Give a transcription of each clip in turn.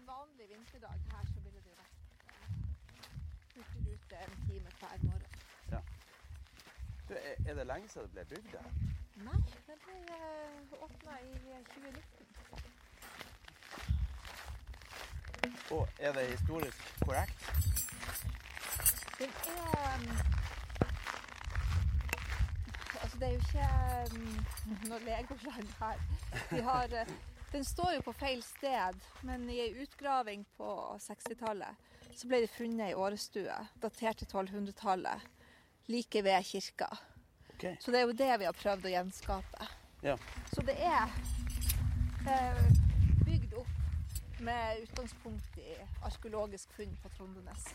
en vanlig vinterdag her, så ville det vært eh, hurtigrute en time hver morgen. Du, er det lenge siden det ble bygd her? Nei, det ble åpna i eh, 2019. Og er det historisk korrekt? Den er um, Altså, det er jo ikke um, noe Legoland her. De har, eh, den står jo på feil sted, men i ei utgraving på 60-tallet så ble det funnet ei årestue datert til 1200-tallet like ved kirka. Okay. Så det er jo det vi har prøvd å gjenskape. Ja. Så det er eh, bygd opp med utgangspunkt i arkeologisk funn på Trondenes.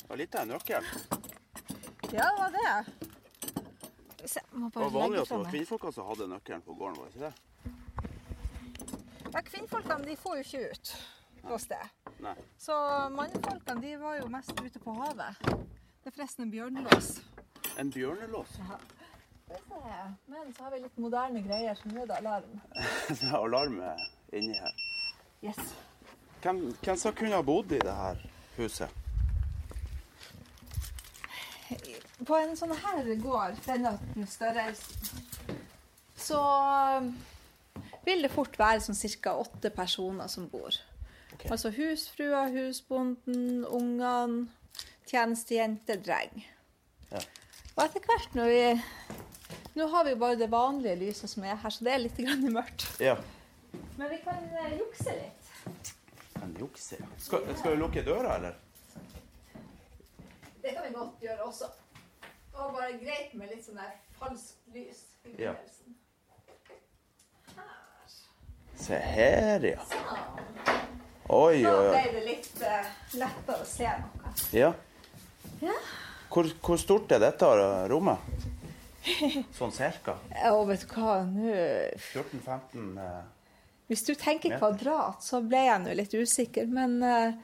Det var litt av en nøkkel. Ja, det var det. Se, jeg må Det bare var vanlig altså, at det var meg. som hadde nøkkelen på gården, var det ikke det? Ja, kvinnfolkene de får jo ikke ut noe sted. Så mannfolkene de var jo mest ute på havet. Det er forresten en bjørnelås. En bjørnelås. Ja. Men så har vi litt moderne greier som alarm. Det er alarm inni her. Yes. Hvem, hvem som kunne ha bodd i det her huset? På en sånn her gård, denne størrelsen, så um, vil det fort være sånn ca. åtte personer som bor. Okay. Altså husfrua, husbonden, ungene, tjenestejente, dreng. Ja. Og etter hvert når vi Nå har vi jo bare det vanlige lyset som er her, så det er litt grann mørkt. Ja. Men vi kan eh, jukse litt. Kan jukse. Skal, skal vi lukke døra, eller? Det kan vi godt gjøre også. Var bare greit med litt sånn der falskt lys i Ja. begynnelsen. Her. Se her, ja. Sånn. Oi, Da oi, ble oi. det litt eh, lettere å se noe. Ja. Ja. Hvor, hvor stort er dette rommet? Sånn cirka? Og vet du hva, nå 14-15 eh, Hvis du tenker Meter. kvadrat, så ble jeg nå litt usikker. Men eh,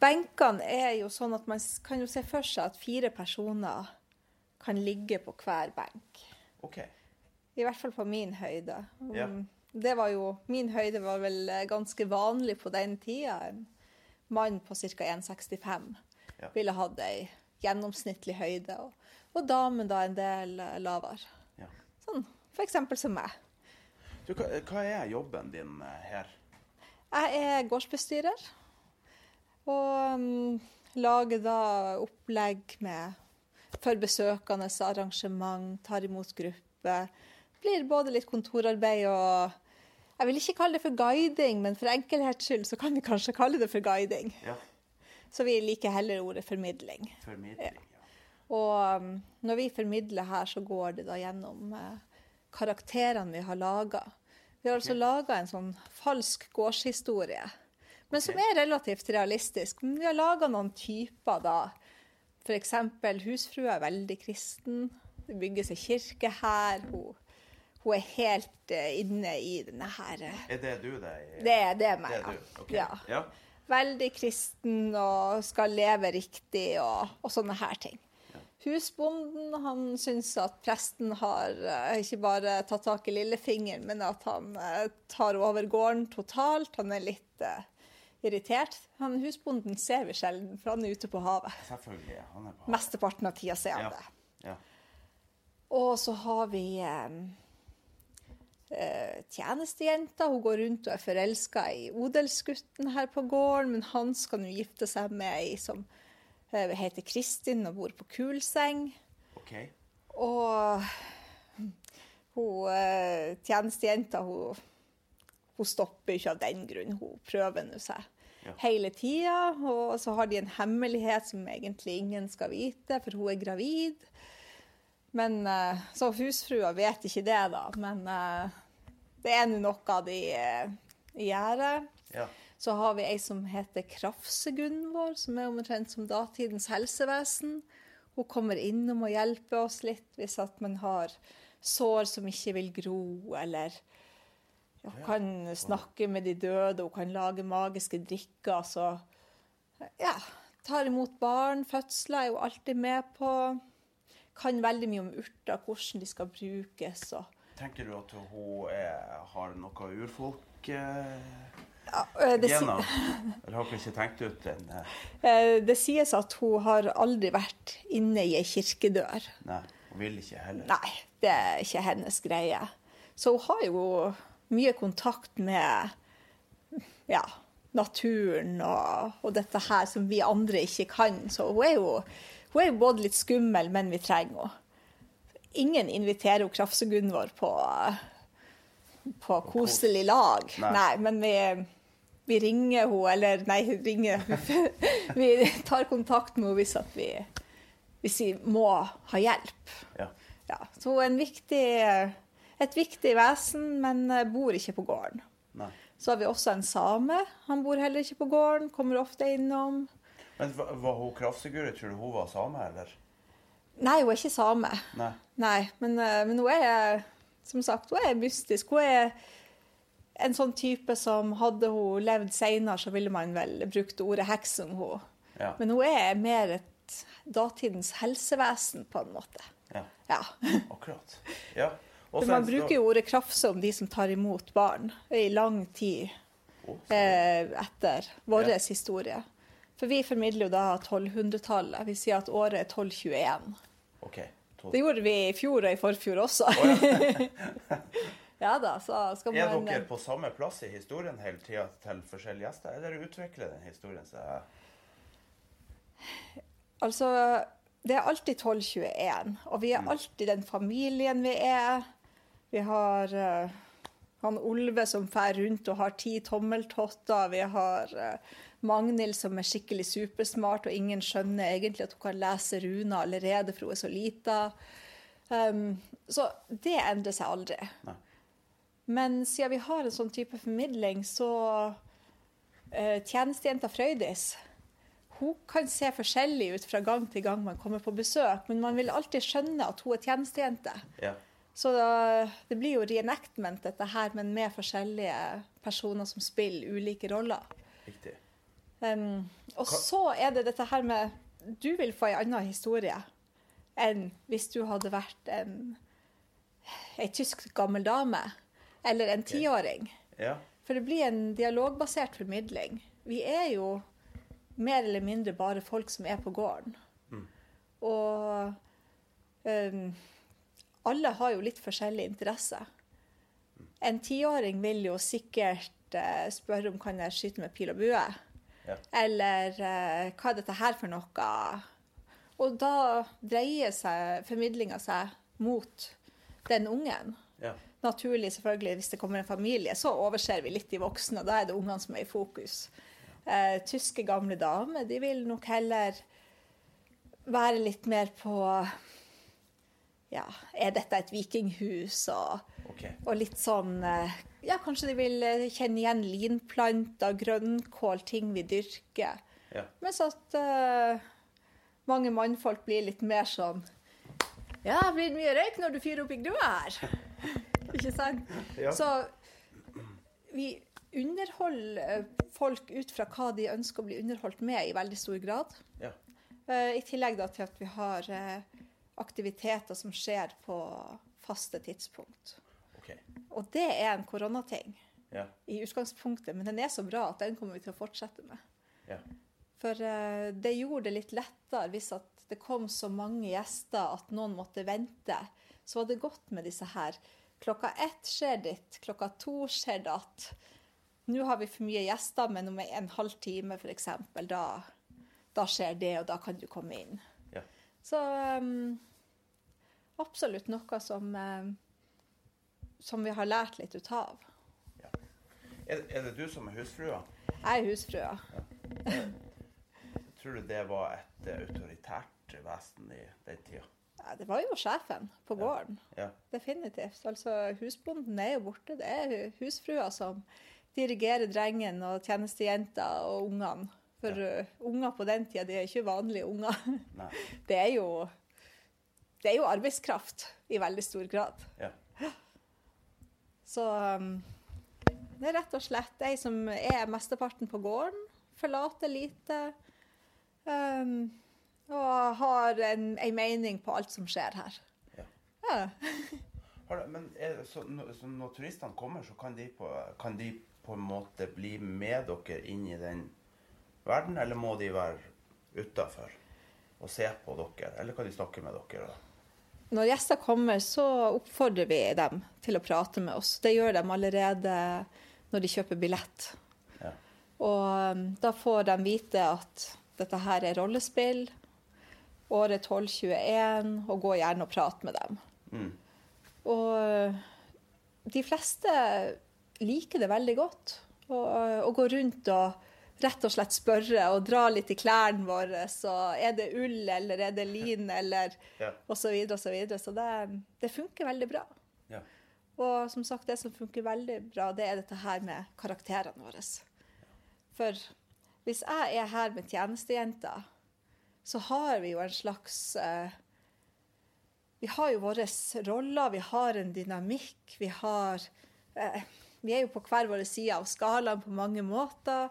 benkene er jo sånn at man s- kan jo se for seg at fire personer kan ligge på hver benk. Okay. I hvert fall på min høyde. Ja. Um, Det var jo, min høyde var vel eh, ganske vanlig på den tida. En mann på ca. 1,65 Ja. ville hatt ei gjennomsnittlig høyde. Og, og damen da en del eh, lavere. Ja. Sånn f.eks. som meg. Du, hva, hva er jobben din eh, her? Jeg er gårdsbestyrer. Og um, lager da opplegg med for besøkende arrangement, tar imot grupper. Blir både litt kontorarbeid og Jeg vil ikke kalle det for guiding, men for enkelhets skyld så kan vi kanskje kalle det for guiding. Ja. Så vi liker heller ordet formidling. Formidling. Ja. Og um, når vi formidler her, så går det da gjennom eh, karakterene vi har laga. Vi har altså Ok. laga en sånn falsk gårdshistorie, men som er relativt realistisk. Men vi har laga noen typer, da. F.eks. husfrua er veldig kristen. Det bygges ei kirke her. Hun, hun er helt eh, inne i denne her eh, Er det du, det? Det, det er meg, Det er ja. du? ja. ja. Veldig kristen og skal leve riktig og, og sånne her ting. Ja. Husbonden han syns at presten har eh, ikke bare tatt tak i lillefingeren, men at han tar over gården totalt. Han er litt irritert. Han Husbonden ser vi sjelden, for han er ute på havet. Selvfølgelig. Han er på Mesteparten av tida ser han Ja. det. Ja. Og så har vi eh, tjenestejenta. Hun går rundt og er forelska i odelsgutten her på gården, men han skal nå gifte seg med ei som eh, heter Kristin og bor på Kulseng. OK. Og hun eh, tjenestejenta, hun, hun stopper ikke av den grunn. Hun prøver nå seg Ja. hele tida. Og så har de en hemmelighet som egentlig ingen skal vite, for hun er gravid. Men, eh, så husfrua vet ikke det, da. Men eh, det er nå noe de gjør. Ja. Så har vi ei som heter Krafse-Gunvor, som er omtrent som datidens helsevesen. Hun kommer innom og hjelper oss litt hvis at man har sår som ikke vil gro, eller hun kan snakke med de døde, hun kan lage magiske drikker. Så ja, tar imot barn, fødsler er hun alltid med på. Kan veldig mye om urter, hvordan de skal brukes. og tenker du at hun er, har noe urfolk-gener? Ja, eh, det, Eller har hun ikke tenkt ut den? eh, eh, det sies at hun har aldri vært inne i ei kirkedør. Nei, hun vil ikke heller. Nei, det er ikke hennes greie. Så hun har jo mye kontakt med ja, naturen og, og dette her som vi andre ikke kan. Så hun er jo, hun er jo både litt skummel, men vi trenger henne. Ingen inviterer hun Krafse-Gunvor på, på koselig lag. Nei. Nei, men vi, vi ringer henne, eller nei, ringer Vi tar kontakt med henne hvis, at vi, hvis vi må ha hjelp. Ja. Ja, så hun er en viktig, et viktig vesen, men bor ikke på gården. Nei. Så har vi også en same. Han bor heller ikke på gården, kommer ofte innom. Men var, hun Krafseguri? Tror du hun var same, eller? Nei, hun er ikke same. Nei. Nei, men, eh, men hun er som sagt, hun er mystisk. Hun er en sånn type som hadde hun levd seinere, så ville man vel brukt ordet heks om henne. Ja. Men hun er mer et datidens helsevesen, på en måte. ja. Ja. Akkurat. Ja. Man bruker jo ordet krafse om de som tar imot barn, i lang tid eh, etter vår Ja. historie. For vi formidler jo da 1200-tallet. Vi sier at året er 1221. Okay. Det gjorde vi i fjor og i forfjor også. ja da, så skal Er dere på samme plass i historien hele tida til forskjellige gjester, eller utvikler den historien seg? Altså, det er alltid 1221, og vi er alltid den familien vi er. Vi har uh, han Olve som fer rundt og har ti tommeltotter. Vi har uh, Magnhild som er skikkelig supersmart, og ingen skjønner egentlig at hun kan lese runer allerede, for hun er så lita. Um, så det endrer seg aldri. Nei. Men siden vi har en sånn type formidling, så uh, Tjenestejenta Frøydis hun kan se forskjellig ut fra gang til gang man kommer på besøk, men man vil alltid skjønne at hun er tjenestejente. Ja. Så da, det blir jo reenactment, dette her, men med forskjellige personer som spiller ulike roller. Riktig. Um, og Hva- så er det dette her med Du vil få en annen historie enn hvis du hadde vært en ei tysk gammel dame eller en tiåring. Ja. For det blir en dialogbasert formidling. Vi er jo mer eller mindre bare folk som er på gården. Og um, alle har jo litt forskjellig interesse. En tiåring vil jo sikkert uh, spørre om kan jeg skyte med pil og bue. Ja. Eller uh, hva er dette her for noe? Og da dreier seg formidlinga seg mot den ungen. ja. Naturlig, selvfølgelig, hvis det kommer en familie, så overser vi litt de voksne. Da er det ungene som er i fokus. Uh, tyske gamle damer de vil nok heller være litt mer på Ja, er dette et vikinghus? Og, okay. og litt sånn eh, Ja, kanskje de vil eh, kjenne igjen linplanter, grønnkål, ting vi dyrker. Ja. Mens at uh, mange mannfolk blir litt mer sånn Ja, det blir mye røyk når du fyrer opp i grua her. Ikke sant? Ja. Så vi underholder folk ut fra hva de ønsker å bli underholdt med, i veldig stor grad. Ja. Uh, I tillegg da til at vi har eh, aktiviteter som skjer på faste tidspunkt. Okay. Og det er en koronating Ja. i utgangspunktet, men den er så bra at den kommer vi til å fortsette med. Ja. For uh, det gjorde det litt lettere hvis det kom så mange gjester at noen måtte vente. Så var det godt med disse her. Klokka ett skjer ditt, klokka to skjer datt. Nå har vi for mye gjester, men om en halv time f.eks., da, da skjer det, og da kan du komme inn. Ja. Så um, absolutt noe som, um, som vi har lært litt ut av. Er, er det du som er husfrua? Jeg er husfrua. Tror du det var et eh, autoritært vesen i den tida? Ja, det var jo sjefen på gården. Ja. Definitivt. Altså, husbonden er jo borte. Det er husfrua som dirigerer drengen og tjenestejenta og ungene. For ja. unger på den tida, de er ikke vanlige unger. Nei. Det er jo det er jo arbeidskraft i veldig stor grad. Ja. Så um, det er rett og slett ei som er mesteparten på gården, forlater lite. Um, og har en, en mening på alt som skjer her. Ja. Ja. Men det så, når- så når turistene kommer, så kan de, på, kan de på en måte bli med dere inn i den verden, eller må de være utafor og se på dere? Eller kan de snakke med dere? da? Når gjester kommer, så oppfordrer vi dem til å prate med oss. Det gjør de allerede når de kjøper billett. Ja. Og um, da får de vite at dette her er rollespill, året 1221, og gå gjerne og prate med dem. Mm. Og uh, de fleste liker det veldig godt. Uh, å gå rundt og rett og slett spørre og dra litt i klærne våre. Så er det ull, eller er det lin, eller Ja. og så videre og så videre. Så det, det funker veldig bra. Ja. Og som sagt, det som funker veldig bra, det er dette her med karakterene våre. For hvis jeg er her med tjenestejenter, så har vi jo en slags eh, Vi har jo våre roller, vi har en dynamikk, vi har eh, Vi er jo på hver vår side av skalaen på mange måter.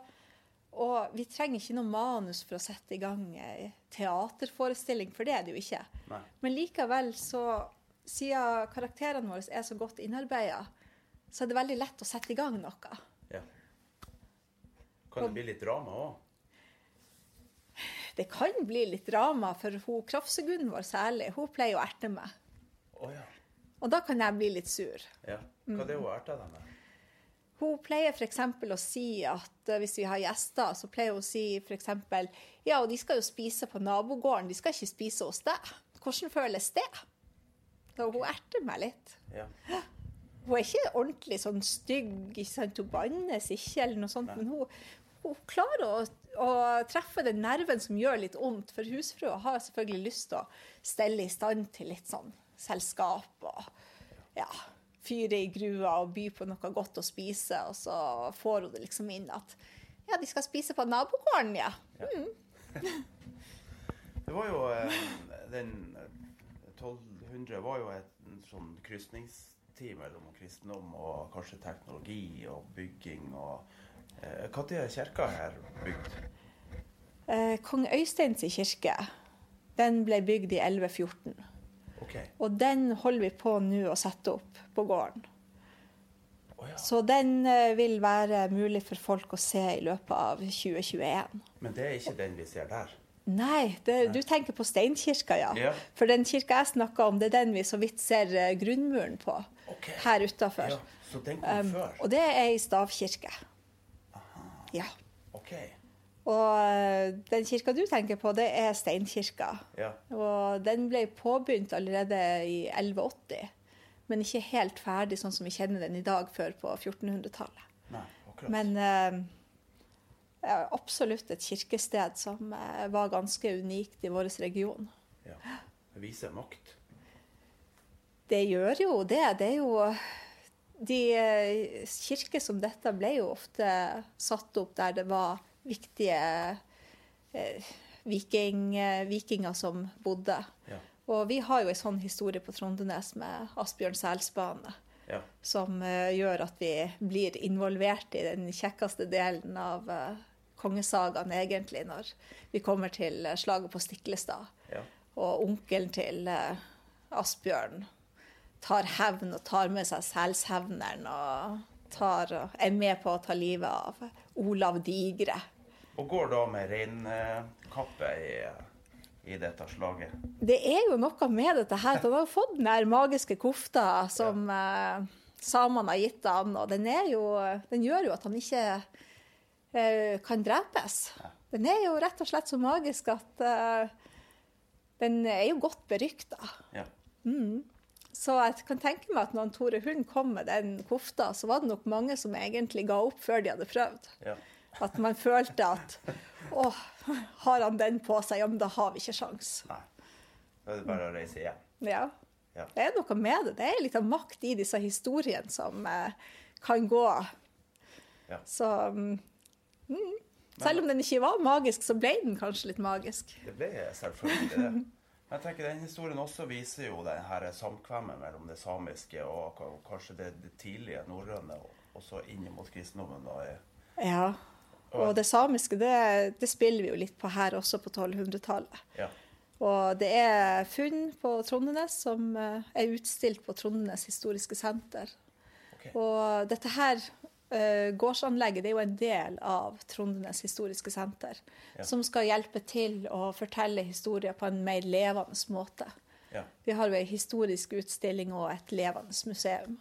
Og vi trenger ikke noe manus for å sette i gang teaterforestilling, for det er det jo ikke. Nei. Men likevel, så siden karakterene våre er så godt innarbeida, så er det veldig lett å sette i gang noe. ja. Kan det bli litt drama òg? Det kan bli litt drama, for hun Krafsegunn vår særlig, hun pleier å erte meg. Oh, ja. Og da kan jeg bli litt sur. ja. Hva er det hun erter deg med? Hun pleier f.eks. å si at eh, hvis vi har gjester, så pleier hun å si f.eks.: Ja, og de skal jo spise på nabogården, de skal ikke spise hos deg. Hvordan føles det? Så hun erter meg litt. Ja. Hun er ikke ordentlig sånn stygg, ikke sant? hun bannes ikke, eller noe sånt, men hun, hun klarer å, å treffe den nerven som gjør litt vondt. For husfrua har selvfølgelig lyst til å stelle i stand til litt sånn selskap og ja, fyre i grua og by på noe godt å spise, og så får hun det liksom inn at ja, de skal spise på nabogården, ja. Det var jo eh, Den eh, 1200 var jo et sånn krysningstid mellom kristendom og kanskje teknologi og bygging og eh, Når er kirka her bygd? Eh, Kong Øysteins kirke, den ble bygd i 1114. OK. Og den holder vi på nå å sette opp på gården. Oh, ja. Så den eh, vil være mulig for folk å se i løpet av 2021. Men det er ikke den vi ser der. Nei, det, du tenker på steinkirka, ja. Ja. For den kirka jeg snakka om, det er den vi så vidt ser eh, grunnmuren på okay. her utafor. Ja, så den kom Um, før? og det er ei stavkirke. Aha. Ja. OK. Og eh, den kirka du tenker på, det er steinkirka. Ja. Og den ble påbegynt allerede i 1180, men ikke helt ferdig sånn som vi kjenner den i dag, før på 1400-tallet. Men eh, absolutt et kirkested som eh, var ganske unikt i vår region. ja. Det viser makt. Det gjør jo det. Det er jo De eh, kirker som dette ble jo ofte satt opp der det var viktige eh, viking, eh, vikinger som bodde. Ja. Og vi har jo en sånn historie på Trondenes med Asbjørn Selsbane. Ja. som uh, gjør at vi blir involvert i den kjekkeste delen av uh, kongesagaen, egentlig, når vi kommer til uh, slaget på Stiklestad. Ja. Og onkelen til uh, Asbjørn tar hevn og tar med seg selshevneren og tar, er med på å ta livet av Olav Digre. Og går da med reinkappe i, i dette slaget. Det er jo noe med dette her. Han har fått den her magiske kofta som eh, samene har gitt han, og den, er jo, den gjør jo at han ikke eh, kan drepes. Den er jo rett og slett så magisk at eh, den er jo godt berykta. Ja. Så jeg kan tenke meg at når Tore Hund kom med den kofta, så var det nok mange som egentlig ga opp før de hadde prøvd. ja. At man følte at å, har han den på seg, ja, men da har vi ikke sjans. Nei. Da er det bare å reise hjem. Ja. Ja. Det er noe med det. Det er litt av makt i disse historiene som eh, kan gå. Ja. Så mm, mm. Selv om den ikke var magisk, så ble den kanskje litt magisk. Det ble selvfølgelig det. Jeg tenker Den historien også viser jo det her samkvemmet mellom det samiske og kanskje det, det tidlige norrøne, og så inn mot kristendommen. da. Ja. Og det samiske, det, det spiller vi jo litt på her også på 1200-tallet. Ja. Og det er funn på Trondenes som eh, er utstilt på Trondenes historiske senter. Okay. Og dette her gårdsanlegget det er jo en del av Trondenes historiske senter, Ja. som skal hjelpe til å fortelle historier på en mer levende måte. Ja. Vi har jo ei historisk utstilling og et levende museum.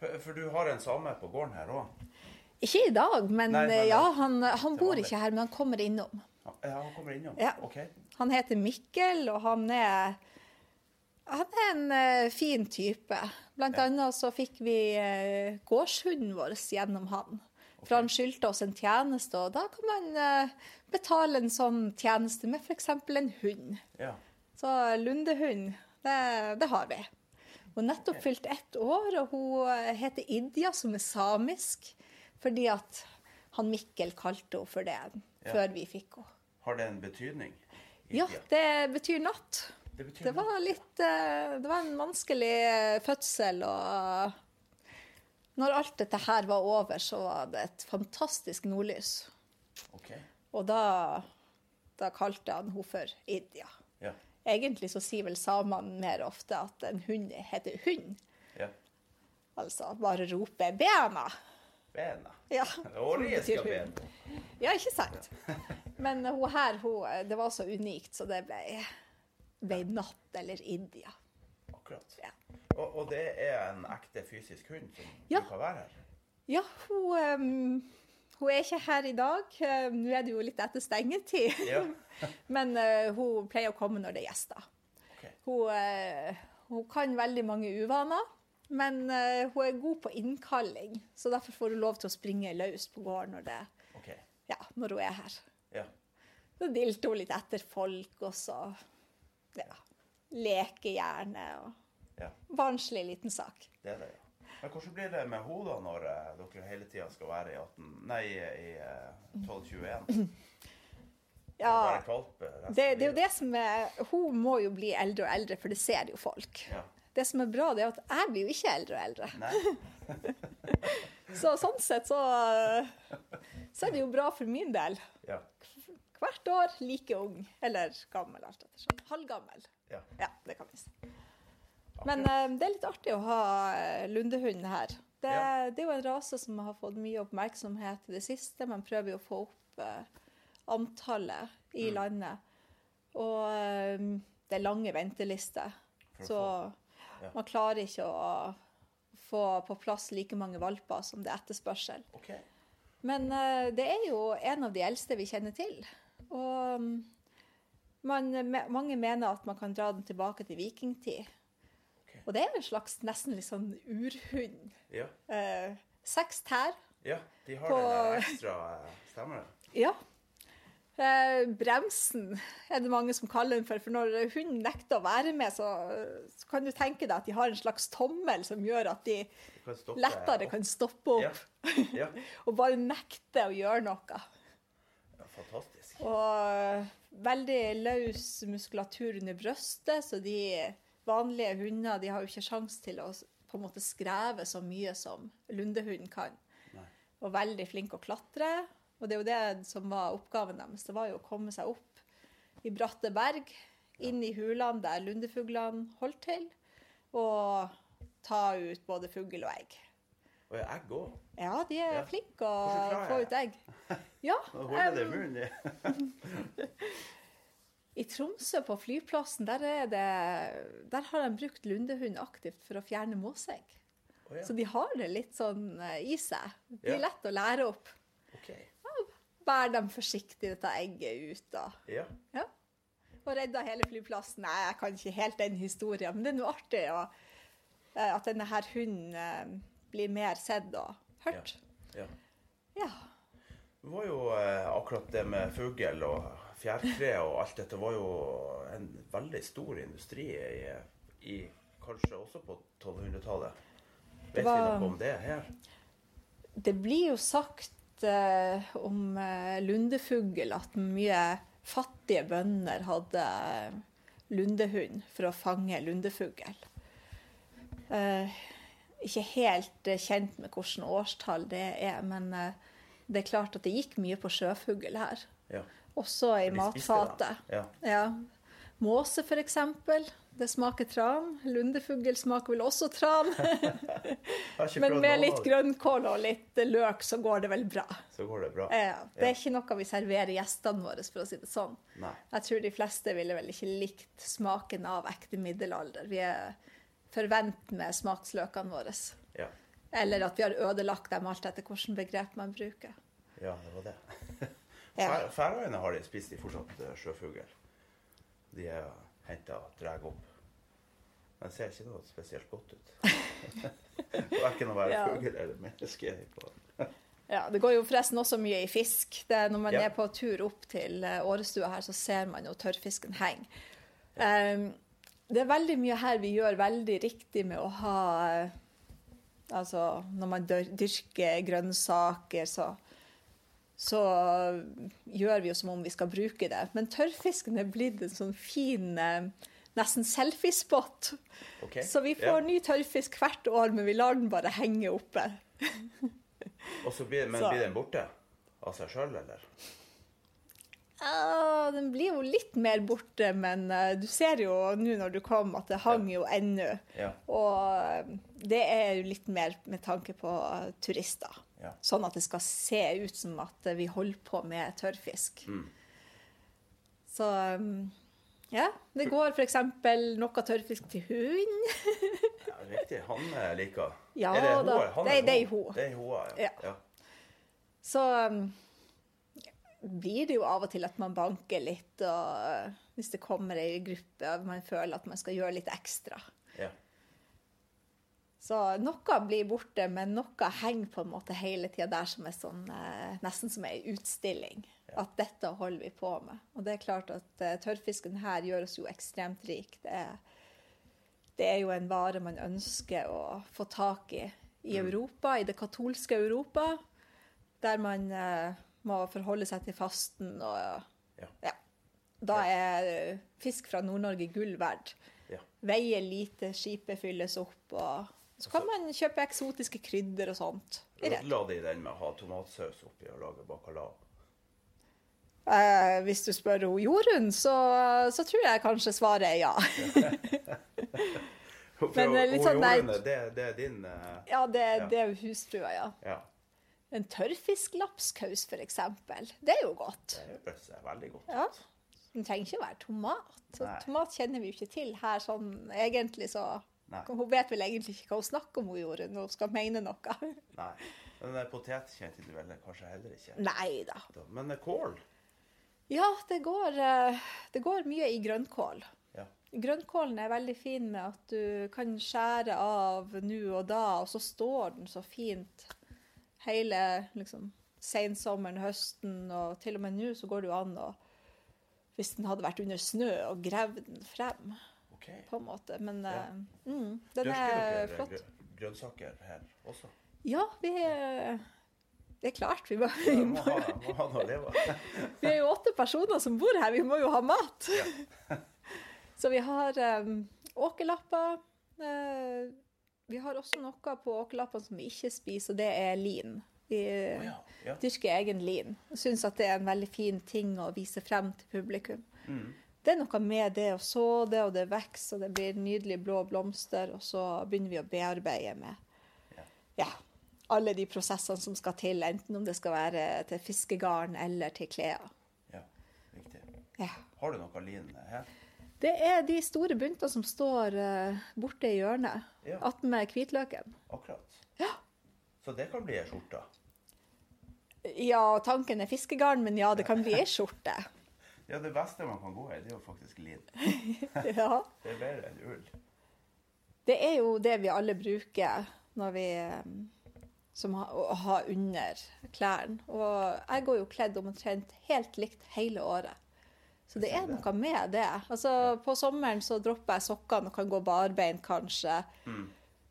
For, for du har en same på gården her òg? Ikke i dag, men Nei, eh, ja, han, han bor ikke her, men han kommer innom. Ja, han kommer innom? Ja. OK. Han heter Mikkel, og han er han er en eh, fin type. Blant Ja. annet så fikk vi uh, gårdshunden vår gjennom han. For han skyldte oss en tjeneste, og da kan man eh, betale en sånn tjeneste med f.eks. en hund. Ja. Så lundehund, det, det har vi. Hun har nettopp fylt ett år, og hun eh, heter Idja, som er samisk, fordi at han Mikkel kalte henne for det Ja. før vi fikk henne. Har det en betydning? Ja, det betyr natt. Det Det var litt eh, Det var en vanskelig eh, fødsel, og når alt dette her var over, så var det et fantastisk nordlys. Okay. Og da, da kalte han henne for Idja. Ja. Egentlig så sier vel samene mer ofte at en hund heter hund. ja. Altså bare rope 'bena'. Bena. Ja, skal hund. Ja, ikke sant? Men hun her, hun, det var så unikt, så det ble, ble natt eller India. Akkurat. Ja. Og, og det er en ekte fysisk hund som Ja. kan være her? Ja, hun, um, hun er ikke her i dag. Eh, Nå er det jo litt etter stengetid. Ja. Men uh, hun pleier å komme når det er gjester. Okay. Hun, uh, hun kan veldig mange uvaner, men uh, hun er god på innkalling. Så derfor får hun lov til å springe løs på gården når, det, okay. ja, når hun er her. Ja. Så dilter hun litt etter folk, og så ja, lekehjerne og ja. Barnslig liten sak. Det er det, ja. Men hvordan blir det med henne når eh, dere hele tida skal være i 18... Nei, i eh, 1221? Ja, Være det, det er jo det som er Hun må jo bli eldre og eldre, for det ser jo folk. Ja. Det som er bra, det er at jeg blir jo ikke eldre og eldre. Så sånn sett så, så er det jo bra for min del. Ja. Hvert år like ung. Eller gammel, alt ettersom. Halvgammel. ja. Ja, det kan vi si. Men eh, det er litt artig å ha eh, lundehund her. Det, Ja. det er jo en rase som har fått mye oppmerksomhet i det siste. Man prøver jo å få opp uh, antallet i Mm. landet. Og eh, det er lange ventelister. Så Ja. man klarer ikke å få på plass like mange valper som det er etterspørsel. Okay. Men uh, det er jo en av de eldste vi kjenner til. Og mm, man, mange mener at man kan dra den tilbake til vikingtid. Okay. Og det er en slags nesten litt sånn urhund. Ja. Eh, seks tær. ja. De har På- den ekstra stemmen. Stemmer? Ja. Eh, bremsen er det mange som kaller den for. For når hunden nekter å være med, så, så kan du tenke deg at de har en slags tommel som gjør at de kan lettere kan stoppe Ja. opp Ja. og bare nekte å gjøre noe. ja. Fantastisk. Og veldig løs muskulatur under brøstet, så de vanlige hunder de har jo ikke sjanse til å på en måte skreve så mye som lundehunden kan. Nei. Og veldig flink å klatre. Og det er jo det som var oppgaven deres. Det var jo å komme seg opp i bratte berg, inn i hulene der lundefuglene holdt til, og ta ut både fugl og egg. Og egg òg. Ja, de er Ja. flinke å få ut egg. Ja, holder det i em. I Tromsø, på flyplassen, der, er det, der har de brukt lundehund aktivt for å fjerne måsegg. Oh, ja. Så de har det litt sånn eh, i seg. Det er Ja. lett å lære opp. OK. Bær dem forsiktig dette egget ut. da. Ja. Ja. Og redda hele flyplassen. Nei, jeg kan ikke helt den historien, men det er noe artig å, eh, at denne her hunden eh, blir mer sett og hørt. ja. Ja. Det var jo eh, akkurat det med fugl og fjærkre og alt dette var jo en veldig stor industri i, i kanskje også på 1200-tallet. Vet var- vi noe om det her? Det blir jo sagt eh, om eh, lundefugl at mye fattige bønder hadde eh, lundehund for å fange lundefugl. Eh, ikke helt kjent med hvilket årstall det er, men eh, det er klart at det gikk mye på sjøfugl her. Ja. Også i matfatet. Ja. Ja. Måse, eksempel. Det smaker tran. Lundefugl smaker vel også tran. Men med litt grønnkål og litt løk, så går det vel bra. Så går det bra. Ja, det er ikke noe vi serverer gjestene våre, for å si det sånn. Nei. Jeg tror de fleste ville vel ikke likt smaken av ekte middelalder. Vi er forvent med smaksløkene våre. Ja. Eller at vi har ødelagt dem alt etter hvilket begrep man bruker. ja, det var det. Ja. Færøyene har de spist de fortsatt eh, sjøfugl. De er henta og drar opp. Det ser ikke noe spesielt godt ut. Verken å være Ja. fugl eller menneske. Ja, Det går jo forresten også mye i fisk. Det er når man Ja. er på tur opp til eh, Årestua her, så ser man jo tørrfisken henge. Um, det er veldig mye her vi gjør veldig riktig med å ha eh, Altså, når man dyrker grønnsaker, så så gjør vi jo som om vi skal bruke det. Men tørrfisken er blitt en sånn fin eh, nesten selfiespot. Okay. Så vi Ja. får ny tørrfisk hvert år, men vi lar den bare henge oppe. Og så blir, men Så- blir den borte av seg sjøl, eller? Den blir jo litt mer borte, men eh, du ser jo nå når du kom at det hang jo ennå. Ja. Og det er jo litt mer med tanke på turister. Ja. Sånn at det skal se ut som at vi holder på med tørrfisk. Mm. Så um, ja, det går f.eks. noe tørrfisk til hund. ja riktig. Han liker Ja Er det da. hoa? Han Det er- det er hoa. Det er hoa, ja. Ja. ja. Så um, blir det jo av og til at man banker litt, og hvis det kommer ei gruppe og man føler at man skal gjøre litt ekstra. ja. Så noe blir borte, men noe henger på en måte hele tida der som er sånn, eh, nesten som ei utstilling. At dette holder vi på med. Og det er klart at eh, tørrfisken her gjør oss jo ekstremt rik. Det er, det er jo en vare man ønsker å få tak i i Europa, i det katolske Europa, der man eh, må forholde seg til fasten og Ja. ja. Da er eh, fisk fra Nord-Norge gull verdt. ja. Veier lite, skipet fylles opp, og så kan man kjøpe eksotiske krydder og sånt. La de den med å ha tomatsaus oppi og lage bacalao. Eh, hvis du spør hun Jorunn, så, så tror jeg kanskje svaret er ja. Men er litt sånn nei. det, det er din eh, Ja, det, Ja. det er hustrua, ja. Ja. En tørrfisklapskaus, eksempel. Det er jo godt. Det eh, veldig godt Ja. Den trenger ikke å være tomat. Så Nei. tomat kjenner vi jo ikke til her sånn egentlig, så Nei. Hun vet vel egentlig ikke hva hun snakker om, hun gjorde, når hun skal mene noe. Nei. Men eh, potet kjente du vel kanskje heller ikke? Nei da. Men eh, kål? Ja, det går, eh, det går mye i grønnkål. Ja. Grønnkålen er veldig fin med at du kan skjære av nå og da, og så står den så fint hele liksom, sensommeren, høsten, og til og med nå så går det jo an å Hvis den hadde vært under snø, og gravd den frem, OK. på en måte. Men Ja. uh, mm, den Dørker er dere flott. grø- grønnsaker her også? Ja, vi er Det er klart. Vi, må, vi, må må, ha, må ha noe å leve av. vi er jo åtte personer som bor her, vi må jo ha mat. Ja. Så vi har um, åkerlapper. eh, vi har også noe på åkerlappene som vi ikke spiser, og det er lin. Vi oh ja. ja. dyrker egen lin. og syns at det er en veldig fin ting å vise frem til publikum. Mm. Det er noe med det å så det, og det vokser, og det blir nydelige blå blomster, og så begynner vi å bearbeide med Ja. ja, alle de prosessene som skal til, enten om det skal være til fiskegarn eller til klær. ja. Riktig. Ja. Har du noe lin her? Det er de store buntene som står eh, borte i hjørnet, Ja. attmed hvitløken. Akkurat. Ja. Så det kan bli ei skjorte? Ja, tanken er fiskegarn, men ja, det kan bli ei skjorte. Ja, det beste man kan gå i, det er jo faktisk lin. Ja. Det er bedre enn ull. Det er jo det vi alle bruker når vi eh, som ha, å ha under klærne. Og jeg går jo kledd omtrent helt likt hele året. Så det er noe med det. Altså, på sommeren så dropper jeg sokkene og kan gå barbeint, kanskje. Mm.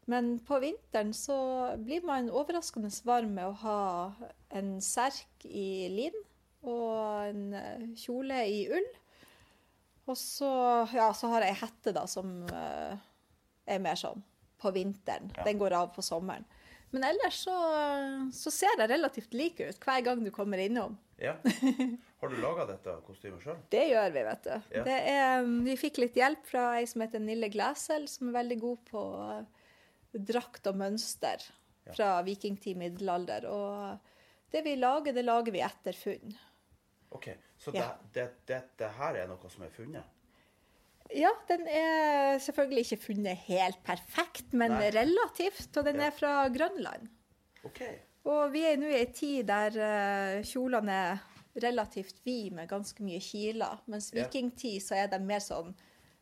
Men på vinteren så blir man overraskende varm med å ha en serk i lin og en eh, kjole i ull. Og så, ja, så har jeg hette da som eh, er mer sånn på vinteren. Den går av på sommeren. Men ellers så, så ser det relativt like ut hver gang du kommer innom. Ja. Har du laga dette kostymet sjøl? Det gjør vi, vet du. Ja. Det er, vi fikk litt hjelp fra ei som heter Nille Glæsel, som er veldig god på eh, drakt og mønster fra vikingtid, middelalder. Og det vi lager, det lager vi etter funn. OK. Så Ja. det, det, dette her er noe som er funnet? Ja, den er selvfølgelig ikke funnet helt perfekt, men Nei. relativt. Og den Ja. er fra Grønland. OK. Og vi er nå i ei tid der eh, kjolene er relativt vide med ganske mye kiler. Mens vikingtid så er de mer sånn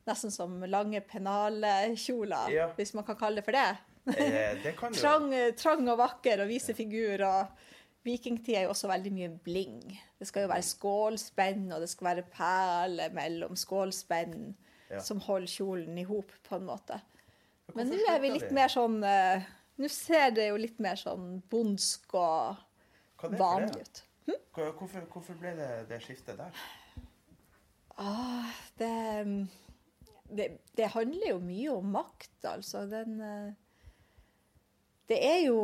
nesten som lange pennalkjoler, Ja. hvis man kan kalle det for det. Eh, det kan du. Trang, trang og vakker og vise figur. Og vikingtid er jo også veldig mye bling. Det skal jo være skålspenn, og det skal være perler mellom skålspenn Ja. som holder kjolen i hop, på en måte. Men nå er vi litt mer sånn eh, Nå ser det jo litt mer sånn bondsk og vanlig ut. Hm? Hvorfor, hvorfor ble det det skiftet der? Ah, det, det, det handler jo mye om makt, altså. Den eh, Det er jo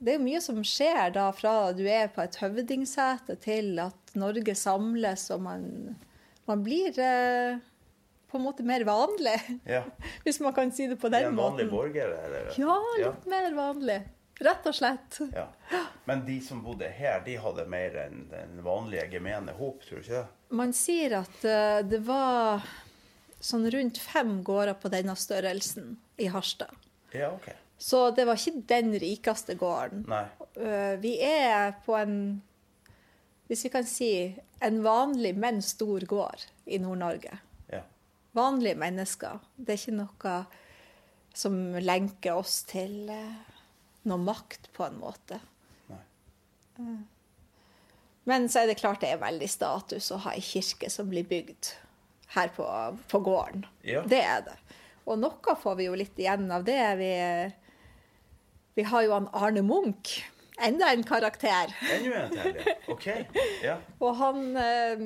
det er mye som skjer da fra du er på et høvdingsete til at Norge samles og man, man blir eh, på en måte mer vanlig, Ja. hvis man kan si det på den måten. en vanlig borger? Eller? Ja, Ja. litt mer vanlig. Rett og slett. Ja. Men de som bodde her, de hadde mer enn den vanlige gemene hop, tror du ikke det? Man sier at uh, det var sånn rundt fem gårder på denne størrelsen i Harstad. Ja, OK. Så det var ikke den rikeste gården. Nei. Uh, Vi er på en Hvis vi kan si en vanlig, men stor gård i Nord-Norge. Vanlige mennesker. Det er ikke noe som lenker oss til eh, noe makt, på en måte. Nei. Men så er det klart det er veldig status å ha ei kirke som blir bygd her på, på gården. Ja. Det er det. Og noe får vi jo litt igjen av det. Vi, vi har jo han Arne Munch. Enda en karakter. Enda en til, ja. OK. Ja. Og han eh,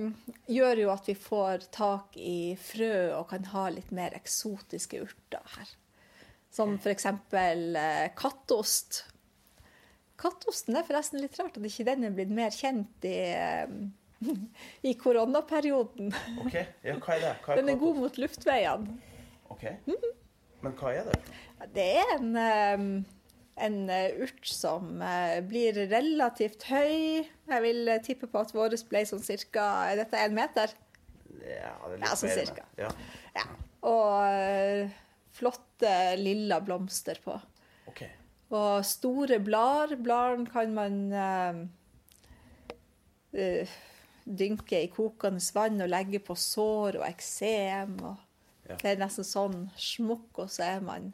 gjør jo at vi får tak i frø og kan ha litt mer eksotiske urter her. Som f.eks. Eh, kattost. Kattosten er forresten litt rart at ikke den er blitt mer kjent i, eh, i koronaperioden. OK. Ja, hva er det? Hva Den er god mot luftveiene. OK. Men hva er det? Det er en, eh, en eh, urt som eh, blir relativt høy. Jeg vil eh, tippe på at vår ble sånn cirka Dette Er én meter? Ja, det er litt Ja, sånn mer cirka. Ja. Ja. Og flotte lilla blomster på. Okay. Og store blader. Bladene kan man eh, dynke i kokende vann og legge på sår og eksem. og Ja. Det er nesten sånn smukk, og så er man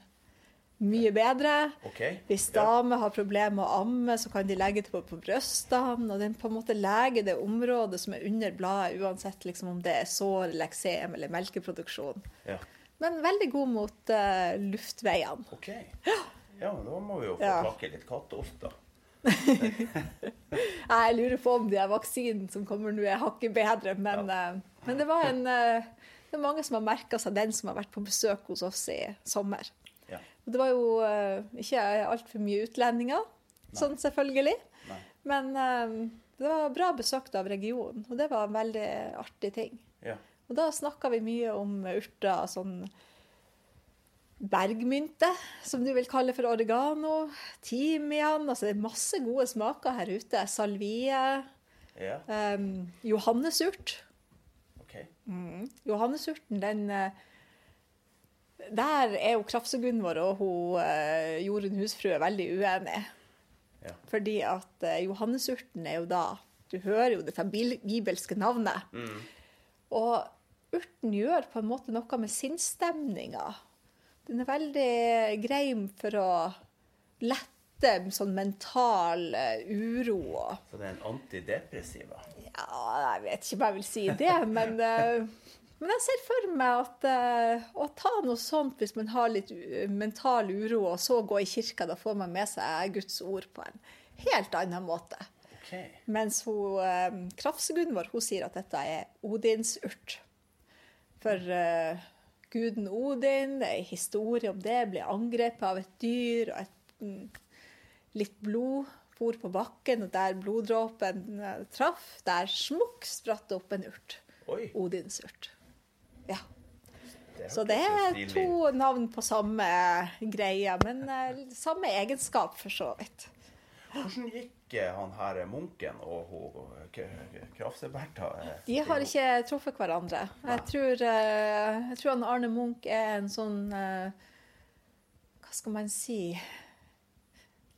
mye bedre. Okay. Hvis Ja. damer har problemer med å amme, så kan de legge det på, på brystene. Og den på en måte leger det området som er under bladet, uansett liksom om det er sår, eller eksem eller melkeproduksjon. Ja. Men veldig god mot uh, luftveiene. OK. Ja, men da må vi jo få Ja. i litt katteost, da. Jeg lurer på om de vaksinen som kommer nå, er hakket bedre. Men, uh, men det var en uh, det er mange som har merka seg den som har vært på besøk hos oss i sommer. Og det var jo uh, ikke altfor mye utlendinger, sånn selvfølgelig. Nei. Men eh, det var bra besøkt av regionen, og det var en veldig artig ting. Ja. Og da snakka vi mye om urter, sånn bergmynte, som du vil kalle for oregano, timian Altså det er masse gode smaker her ute. Salvie, Ja. um, johannesurt. OK. Johannesurten, den eh, Der er jo Krafse-Gunvor og hun, eh, Jorunn husfrue veldig uenige. Ja. Fordi at eh, johannesurten er jo da Du hører jo dette bibelske navnet. Mm. Og urten gjør på en måte noe med sinnsstemninga. Den er veldig grei for å lette sånn mental eh, uro Så det er en antidepressiva? Ja, jeg vet ikke om jeg vil si det, men, men jeg ser for meg at eh, å ta noe sånt hvis man har litt mental uro, og så gå i kirka, da får man med seg Guds ord på en helt annen måte. Okay. Mens hun, eh, Krafse-Gunvor hun sier at dette er Odinsurt. For eh, guden Odin, det er en historie om det, ble angrepet av et dyr. og et, mm, litt blod for på bakken, og der bloddråpen eh, traff, der smukk spratt det opp en urt. Oi. Odinsurt. Ja. Det Så det er to navn på samme greie, men eh, samme egenskap for så vidt. Hvordan gikk eh, han her munken og K- Krafse-Bertha? eh, De har ikke truffet hverandre. Jeg tror, eh, jeg tror han Arne Munch er en sånn eh, Hva skal man si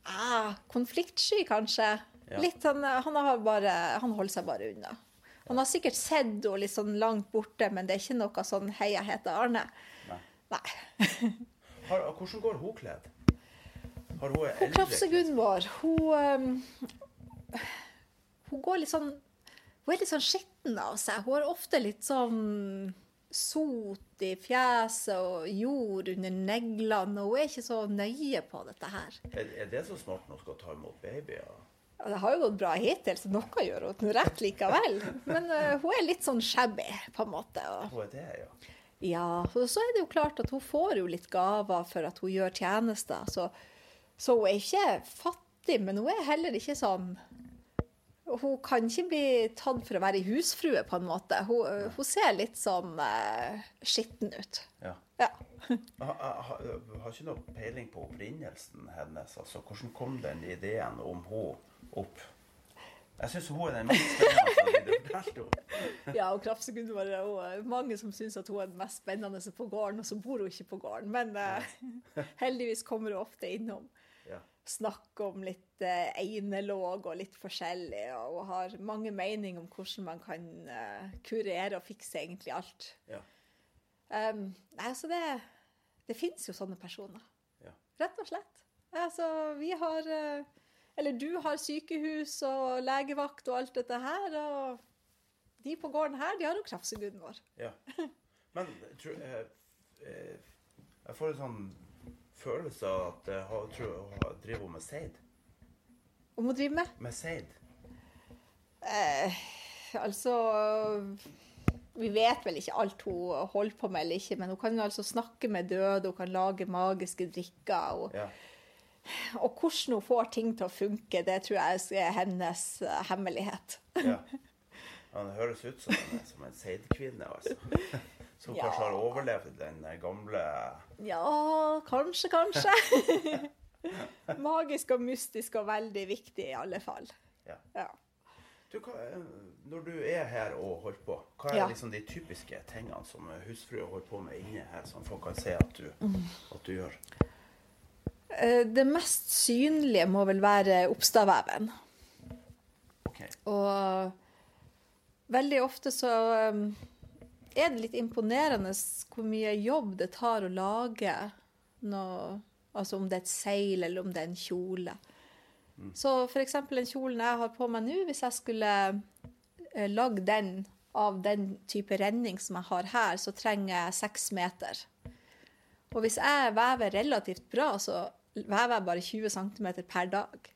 ah, Konfliktsky, kanskje. Ja. Litt, han, han, har bare, han holder seg bare unna. Han har sikkert sett henne litt sånn langt borte, men det er ikke noe sånn 'Hei, jeg heter Arne'. Nei. Nei. Har, hvordan går hun kledd? Har hun Hun eldre Krafse-Gunn vår, hun eh, Hun går litt sånn Hun er litt sånn skitten av seg. Hun har ofte litt sånn sot i fjeset og jord under neglene, og hun er ikke så nøye på dette her. Er, er det så smart når hun skal ta imot babyer? Det har jo gått bra hittil, så noe gjør hun rett likevel. Men uh, hun er litt sånn shabby, på en måte. Og, Hun er det, ja. ja, og så er det jo klart at hun får jo litt gaver for at hun gjør tjenester. Så, så hun er ikke fattig, men hun er heller ikke sånn Hun kan ikke bli tatt for å være husfrue, på en måte. Hun, hun ser litt sånn uh, skitten ut. ja. Ja. Jeg har, jeg har, ikke noe peiling på opprinnelsen hennes. Altså, hvordan kom den ideen om henne opp? Jeg syns hun er den mest spennende. Ja, og kraftsekundet var det eh, mange som syns at hun er den mest spennende på gården, og så bor hun ikke på gården. Men eh, heldigvis kommer hun ofte innom. Ja. Snakke om litt eh, einelåg og litt forskjellig, og hun har mange meninger om hvordan man kan eh, kurere og fikse egentlig alt. Ja. Um, nei, altså det, det finnes jo sånne personer. Ja. Rett og slett. Altså, vi har eh, Eller du har sykehus og legevakt og alt dette her, og de på gården her, de har jo kraftseguden vår. ja. Men tro, jeg, eh, jeg får en sånn følelse av at jeg tror, hun driver med seid. Om å drive med. Med seid. Eh, altså Vi vet vel ikke alt hun holder på med eller ikke, men hun kan altså snakke med døde, hun kan lage magiske drikker. Og, Ja. og hvordan hun får ting til å funke, det tror jeg er hennes eh, hemmelighet. ja. Han høres ut som en, som en seidkvinne, altså. Som Ja. kanskje har overlevd den gamle Ja, kanskje, kanskje. Magisk og mystisk og veldig viktig i alle fall. Ja. Ja. Du, hva, når du er her og holder på, hva er Ja. liksom de typiske tingene som husfrua holder på med inne her, som folk kan se at du, at du gjør? Eh, Det mest synlige må vel være oppstavveven. Okay. Og veldig ofte så um, er det litt imponerende hvor mye jobb det tar å lage noe Altså om det er et seil, eller om det er en kjole. Så f.eks. den kjolen jeg har på meg nå, hvis jeg skulle eh, lagd den av den type renning som jeg har her, så trenger jeg seks meter. Og hvis jeg vever relativt bra, så vever jeg bare 20 cm per dag.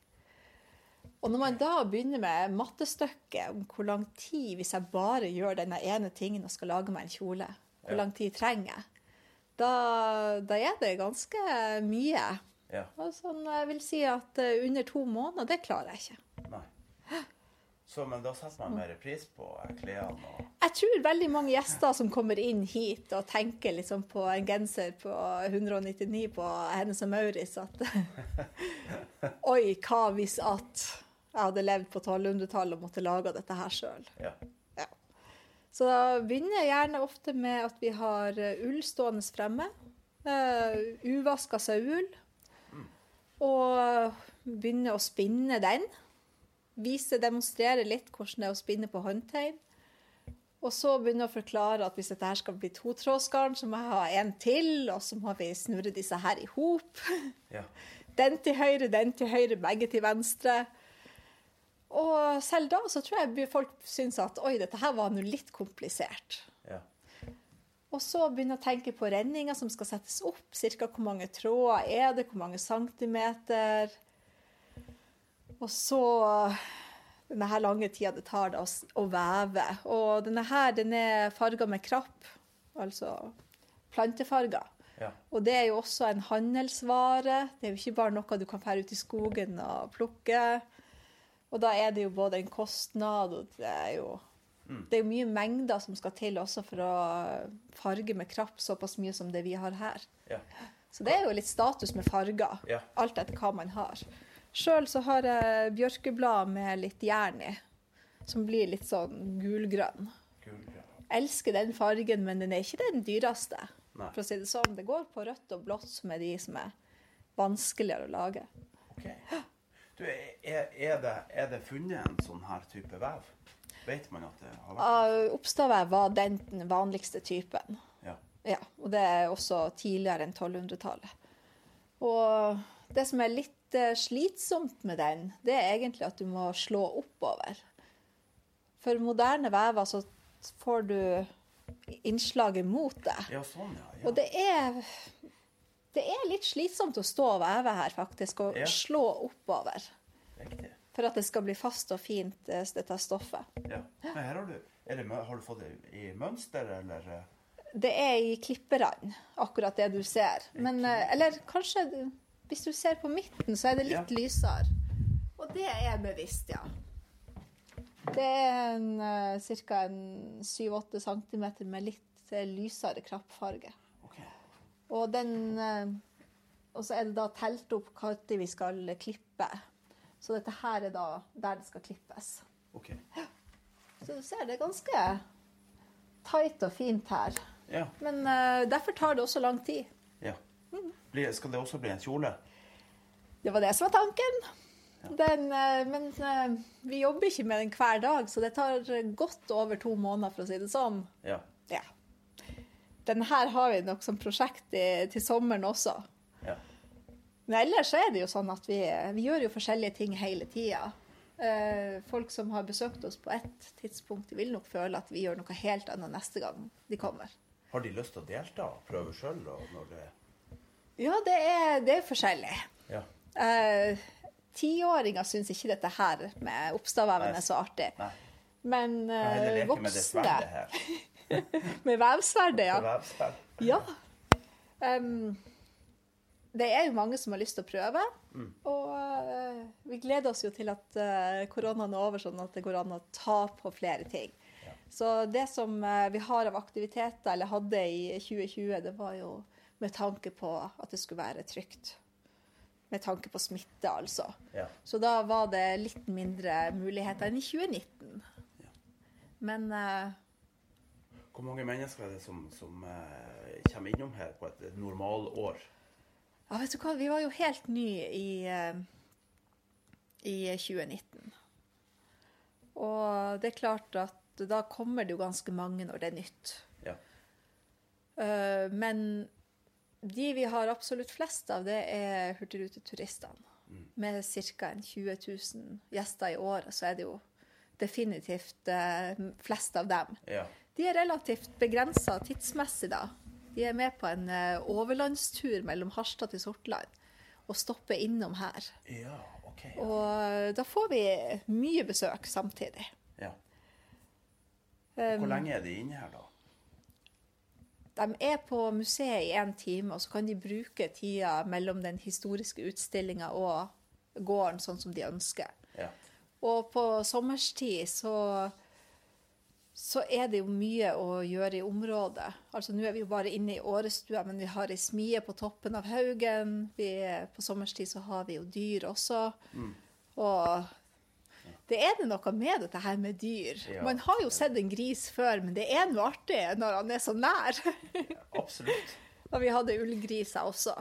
Og når man da begynner med mattestykket om hvor lang tid, hvis jeg bare gjør denne ene tingen og skal lage meg en kjole, hvor lang tid trenger jeg? Da, da er det ganske mye. Ja. Og sånn, jeg vil si at eh, under to måneder, det klarer jeg ikke. Nei. Så, men da setter man mer pris på klærne og Jeg tror veldig mange gjester som kommer inn hit og tenker liksom på en genser på 199 på Hennes og Maurits at Oi, hva hvis at jeg hadde levd på 1200-tallet og måtte lage dette her sjøl? Ja. Så da begynner jeg gjerne ofte med at vi har eh, ull stående fremme. Uh, uvaska saueull. Og begynner å spinne den. Vise, demonstrere litt hvordan det er å spinne på håndtegn. Og så begynne å forklare at hvis dette her skal bli totrådsgarn, så må jeg ha en til, og så må vi snurre disse her i hop. ja. Den til høyre, den til høyre, begge til venstre. Og selv da så tror jeg folk syns at oi, dette her var nå litt komplisert. Og så begynne å tenke på renninga som skal settes opp. Cirka hvor mange tråder er det, hvor mange centimeter. Og så denne her lange tida det tar da å, å veve. Og denne her den er farga med krapp, altså plantefarger. Ja. Og det er jo også en handelsvare. Det er jo ikke bare noe du kan fære ut i skogen og plukke. Og da er det jo både en kostnad, og det er jo Det er jo mye mengder som skal til også for å farge med krapp såpass mye som det vi har her. Ja. Så det er jo litt status med farger, Ja. alt etter hva man har. Sjøl så har jeg bjørkeblad med litt jern i, som blir litt sånn gulgrønn. Gulgrønn. Elsker den fargen, men den er ikke den dyreste. Nei. For å si det sånn, det går på rødt og blått, som er de som er vanskeligere å lage. Okay. Du, er, er, det, er det funnet en sånn her type vev? Vet man at det har vært Oppstavvev var den vanligste typen. Ja. Ja, og det er også tidligere enn 1200-tallet. Og det som er litt eh, slitsomt med den, det er egentlig at du må slå oppover. For moderne vever så får du innslaget mot deg. Ja, sånn, ja. ja. Og det er, det er litt slitsomt å stå og veve her, faktisk, og Ja. slå oppover. Riktig. For at det skal bli fast og fint, eh, dette stoffet. Ja. Men her har du, det, har du fått det i mønster, eller? eh? Det er i klipperne, akkurat det du ser. Men, eh, eller kanskje hvis du ser på midten, så er det litt Ja. lysere. Og det er bevisst, ja. Det er ca. 7-8 cm med litt lysere krappfarge. Okay. Og den Og så er det da telt opp når vi skal klippe. Så dette her er da der det skal klippes. ok. Så du ser det er ganske tight og fint her. Ja. Men uh, derfor tar det også lang tid. ja. Blir, skal det også bli en kjole? Det var det som var tanken. Den, uh, men uh, vi jobber ikke med den hver dag, så det tar godt over to måneder, for å si det sånn. Ja. Ja. Den her har vi nok som prosjekt i, til sommeren også. Men ellers er det jo sånn at vi, vi gjør jo forskjellige ting hele tida. Eh, folk som har besøkt oss på ett tidspunkt, vil nok føle at vi gjør noe helt annet neste gang de kommer. Har de lyst til å delta og prøve sjøl? Det Ja, det er, det er forskjellig. Ja. Eh, Tiåringer syns ikke dette her med oppstavveven er så artig. Nei. Men eh, voksne med vevsverdet, ja. Ja. Em, det er jo mange som har lyst til å prøve. Mm. Og uh, vi gleder oss jo til at uh, koronaen er over, sånn at det går an å ta på flere ting. Ja. Så det som uh, vi har av aktiviteter, eller hadde i 2020, det var jo med tanke på at det skulle være trygt. Med tanke på smitte, altså. Ja. Så da var det litt mindre muligheter enn i 2019. Ja. Men Hvor mange mennesker er det som, som kommer innom her på et normalår? Ja, vet du hva, vi var jo helt nye i, eh, i 2019. Og det er klart at da kommer det jo ganske mange når det er nytt. Ja. Eh, Men de vi har absolutt flest av, det er hurtigruteturistene. Med ca. 20 000 gjester i året, så er det jo definitivt eh, flest av dem. Ja. De er relativt begrensa tidsmessig, da. De er med på en eh, overlandstur mellom Harstad til Sortland og stopper innom her. ja, OK. Og eh, da får vi mye besøk samtidig. Ja. Um, Hvor lenge er de inne her, da? De er på museet i én time, og så kan de bruke tida mellom den historiske utstillinga og gården sånn som de ønsker. Ja. Og på sommerstid så, så er det jo mye å gjøre i området. Altså Nå er vi jo bare inne i årestua, men vi har ei smie på toppen av haugen. Vi, på sommerstid så har vi jo dyr også. Og det er det noe med dette her med dyr. Ja. Man har jo sett en gris før, men det er noe artig når han er så nær. Absolutt. Og vi hadde ullgriser også.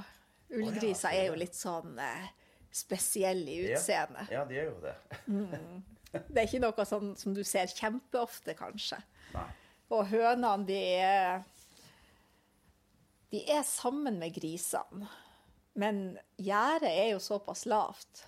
Ullgriser oh, ja, er jo litt sånn eh, spesielle i utseendet. Ja, de er jo det. Det er ikke noe sånn som du ser kjempeofte, kanskje. Nei. Og hønene, de er De er sammen med grisene. Men gjerdet er jo såpass lavt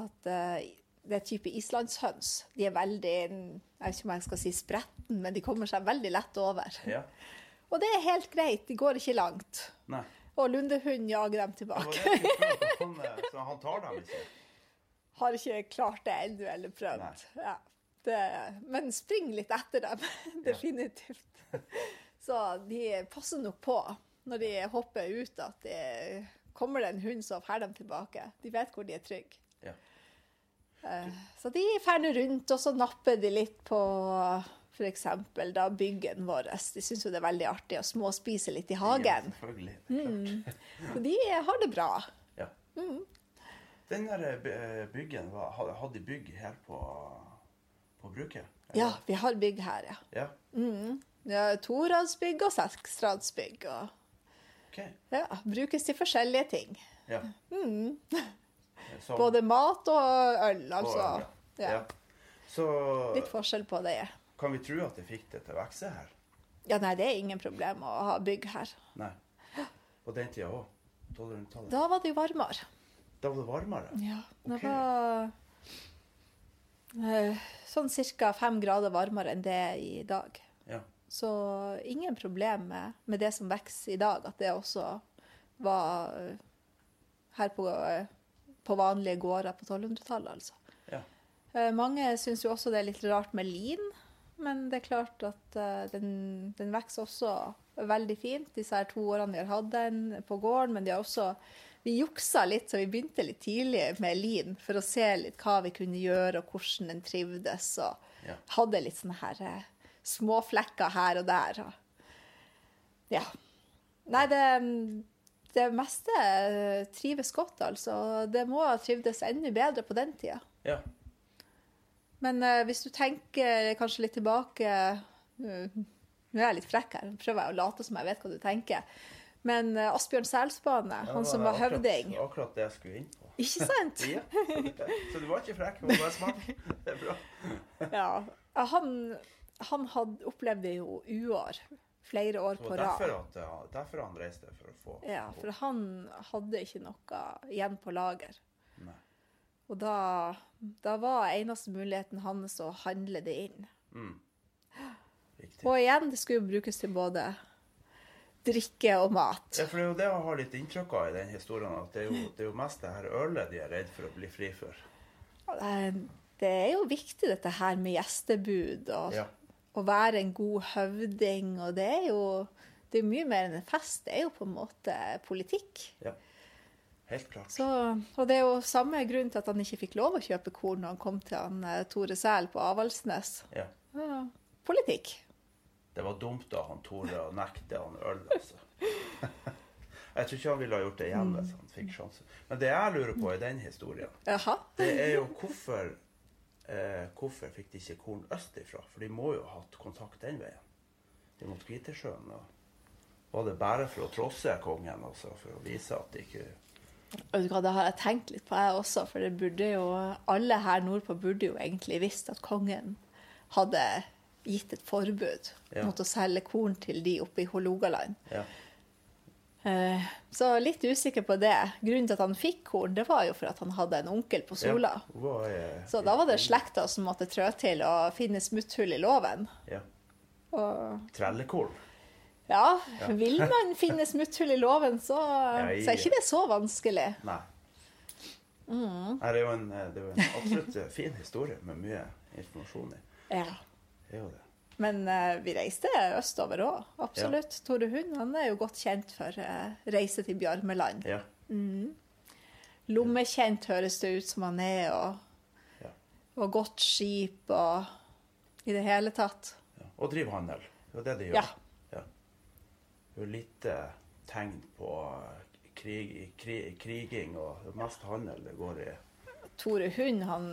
at uh, det er type islandshøns. De er veldig Jeg vet ikke om jeg skal si spretten, men de kommer seg veldig lett over. Ja. Og det er helt greit. De går ikke langt. Nei. Og lundehund jager dem Det var tilbake. det jeg for han, så han tar dem ikke? Har ikke klart det ennå, eller prøvd. Ja, det, men spring litt etter dem, definitivt. Så de passer nok på. når de hopper ut, at det kommer det en hund, så får de tilbake. De vet hvor de er trygge. Ja. Eh, Så de ferder rundt, og så napper de litt på f.eks. byggen vår. De syns jo det er veldig artig å småspise litt i Ja, hagen. selvfølgelig. Det er klart. Så de har det bra. Ja. Den der eh, eh, byggen, hadde de bygg her på, på bruket? eller? Ja, vi har bygg her, ja. Ja, Vi har toradsbygg og seksradsbygg. Og Okay. ja, brukes til forskjellige ting. Ja. Som- Både mat og øl, altså. og- ja. Ja. Ja. Så Litt forskjell på det. kan vi tro at de fikk det til å vokse her? Ja, nei, det er ingen problem å ha bygg her. Nei. På den tida òg? 1200-tallet? Da var det jo varmere. Da var det varmere? Ja, det okay. var eh, sånn ca. fem grader varmere enn det er i dag. Ja. Så ingen problem med, med det som vokser i dag, at det også var eh, her på, eh, på vanlige gårder på 1200-tallet, altså. Ja. Eh, Mange syns jo også det er litt rart med lin, men det er klart at eh, den, den vokser også veldig fint. Disse her to årene vi har hatt den på gården, men de har også vi juksa litt, så vi begynte litt tidlig med lin for å se litt hva vi kunne gjøre, og hvordan den trivdes. Og Ja. hadde litt sånne her eh, små flekker her og der. Og, ja. Nei, det, det meste eh, trives godt, altså. Det må ha trivdes enda bedre på den tida. ja. Men eh, hvis du tenker kanskje litt tilbake Nå er jeg litt frekk her, prøver jeg å late som jeg vet hva du tenker. Men eh, Asbjørn Selsbane, Ja, han som var akkurat- høvding Akkurat det jeg skulle inn på. Ikke sant? Ja. Så du var ikke frekk, var bare smart. Det er bra. Ja. Han, han hadde, opplevde jo uår flere år på rad. derfor, derfor han reiste, for å få Ja, for han hadde ikke noe igjen på lager. Nei. Og da, da var eneste muligheten hans å handle det inn. Mm. Og igjen, det skulle jo brukes til både drikke og mat. Ja, for det er jo det jeg har litt inntrykk av i den historien, at det er jo, det er jo mest det her ølet de er redd for å bli fri for. Det er jo viktig dette her med gjestebud og Ja. å være en god høvding. Og det er jo det er mye mer enn en fest. Det er jo på en måte politikk. ja. Helt klart. Så, og det er jo samme grunn til at han ikke fikk lov å kjøpe korn når han kom til han eh, Tore Sæl på Avaldsnes. Ja. Ja, politikk. Det var dumt da han Tore å nekte han øl, altså. Jeg tror ikke han ville ha gjort det igjen hvis han fikk sjansen. Men det jeg lurer på i den historien, Aha. det er jo hvorfor eh, Hvorfor fikk de ikke korn østifra? For de må jo ha hatt kontakt den veien. De mot Kvitesjøen. Og var det bare for å trosse kongen, altså, for å vise at de ikke Det har jeg tenkt litt på, jeg også. For det burde jo, alle her nordpå burde jo egentlig visst at kongen hadde gitt et forbud Ja. mot å selge korn til de oppe i Hålogaland. Ja. Eh, så litt usikker på det. Grunnen til at han fikk korn, det var jo for at han hadde en onkel på Sola. Ja, eh, Så da var det slekta som måtte trå til og finne smutthull i loven. Ja. Og Trellekorn. ja, vil man finne smutthull i loven, så, Ja, så er ikke det så vanskelig. Nei. Mm. Nei, Det er en, det er jo en absolutt eh, fin historie med mye informasjon i. Ja. Det er jo det. Men eh, vi reiste østover òg, absolutt. Tore Hund han er jo godt kjent for uh, reise til Bjarmeland. Ja. Lommekjent høres det ut som han er, og, Ja. og godt skip og i det hele tatt. ja. Og driver handel. Det er det de gjør. Ja. Ja. Det er jo lite tegn på krig, krig, kriging, og mest handel det går i. Tore Hund han,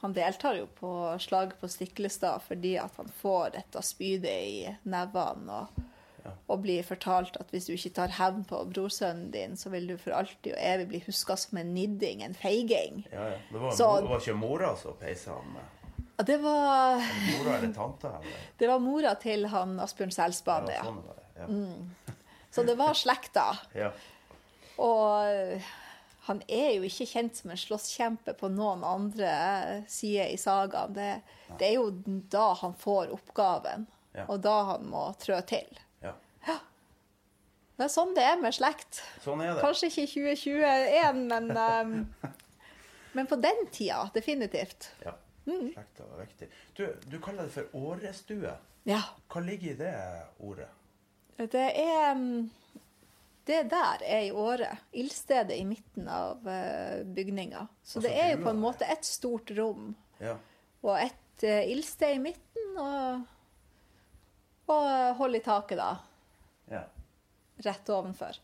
han deltar jo på slaget på Stiklestad fordi at han får dette spydet i nevene og, Ja. og blir fortalt at hvis du ikke tar hevn på brorsønnen din, så vil du for alltid og evig bli huska som en nidding, en feiging. Ja, ja. Det var, Så- det var ikke mora som peisa han med. Ja, det var, Mora eller tante? Eller? det var mora til han Asbjørn Selsbane, Ja, sånn det. Ja. Så det var slekta. Ja. Og han er jo ikke kjent som en slåsskjempe på noen andre sider i sagaen. Det, det er jo da han får oppgaven, Ja. og da han må trø til. ja. Det er sånn det er med slekt. Sånn er det. Kanskje ikke i 2021, men, um, men på den tida definitivt. Ja. Mm. Slekta var viktig. Du, du kaller det for årestue. Ja. Hva ligger i det ordet? Det er mm, Det der er i Åre. Ildstedet i midten av eh, bygninga. Så Altså det er jo på en måte et stort rom Ja. og et uh, ildsted i midten, og, og hold i taket, da. ja. Rett ovenfor.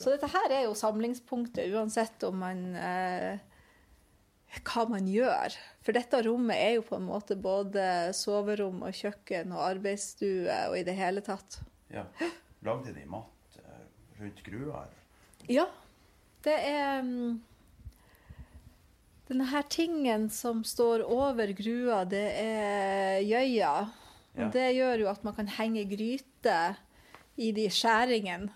Så dette her er jo samlingspunktet uansett om man eh, Hva man gjør. For dette rommet er jo på en måte både soverom og kjøkken og arbeidsstue og i det hele tatt. ja. Lagde de mat eh, rundt grua? Ja, det er mm, Denne her tingen som står over grua, det er gjøya. Ja. det gjør jo at man kan henge gryte i de skjæringene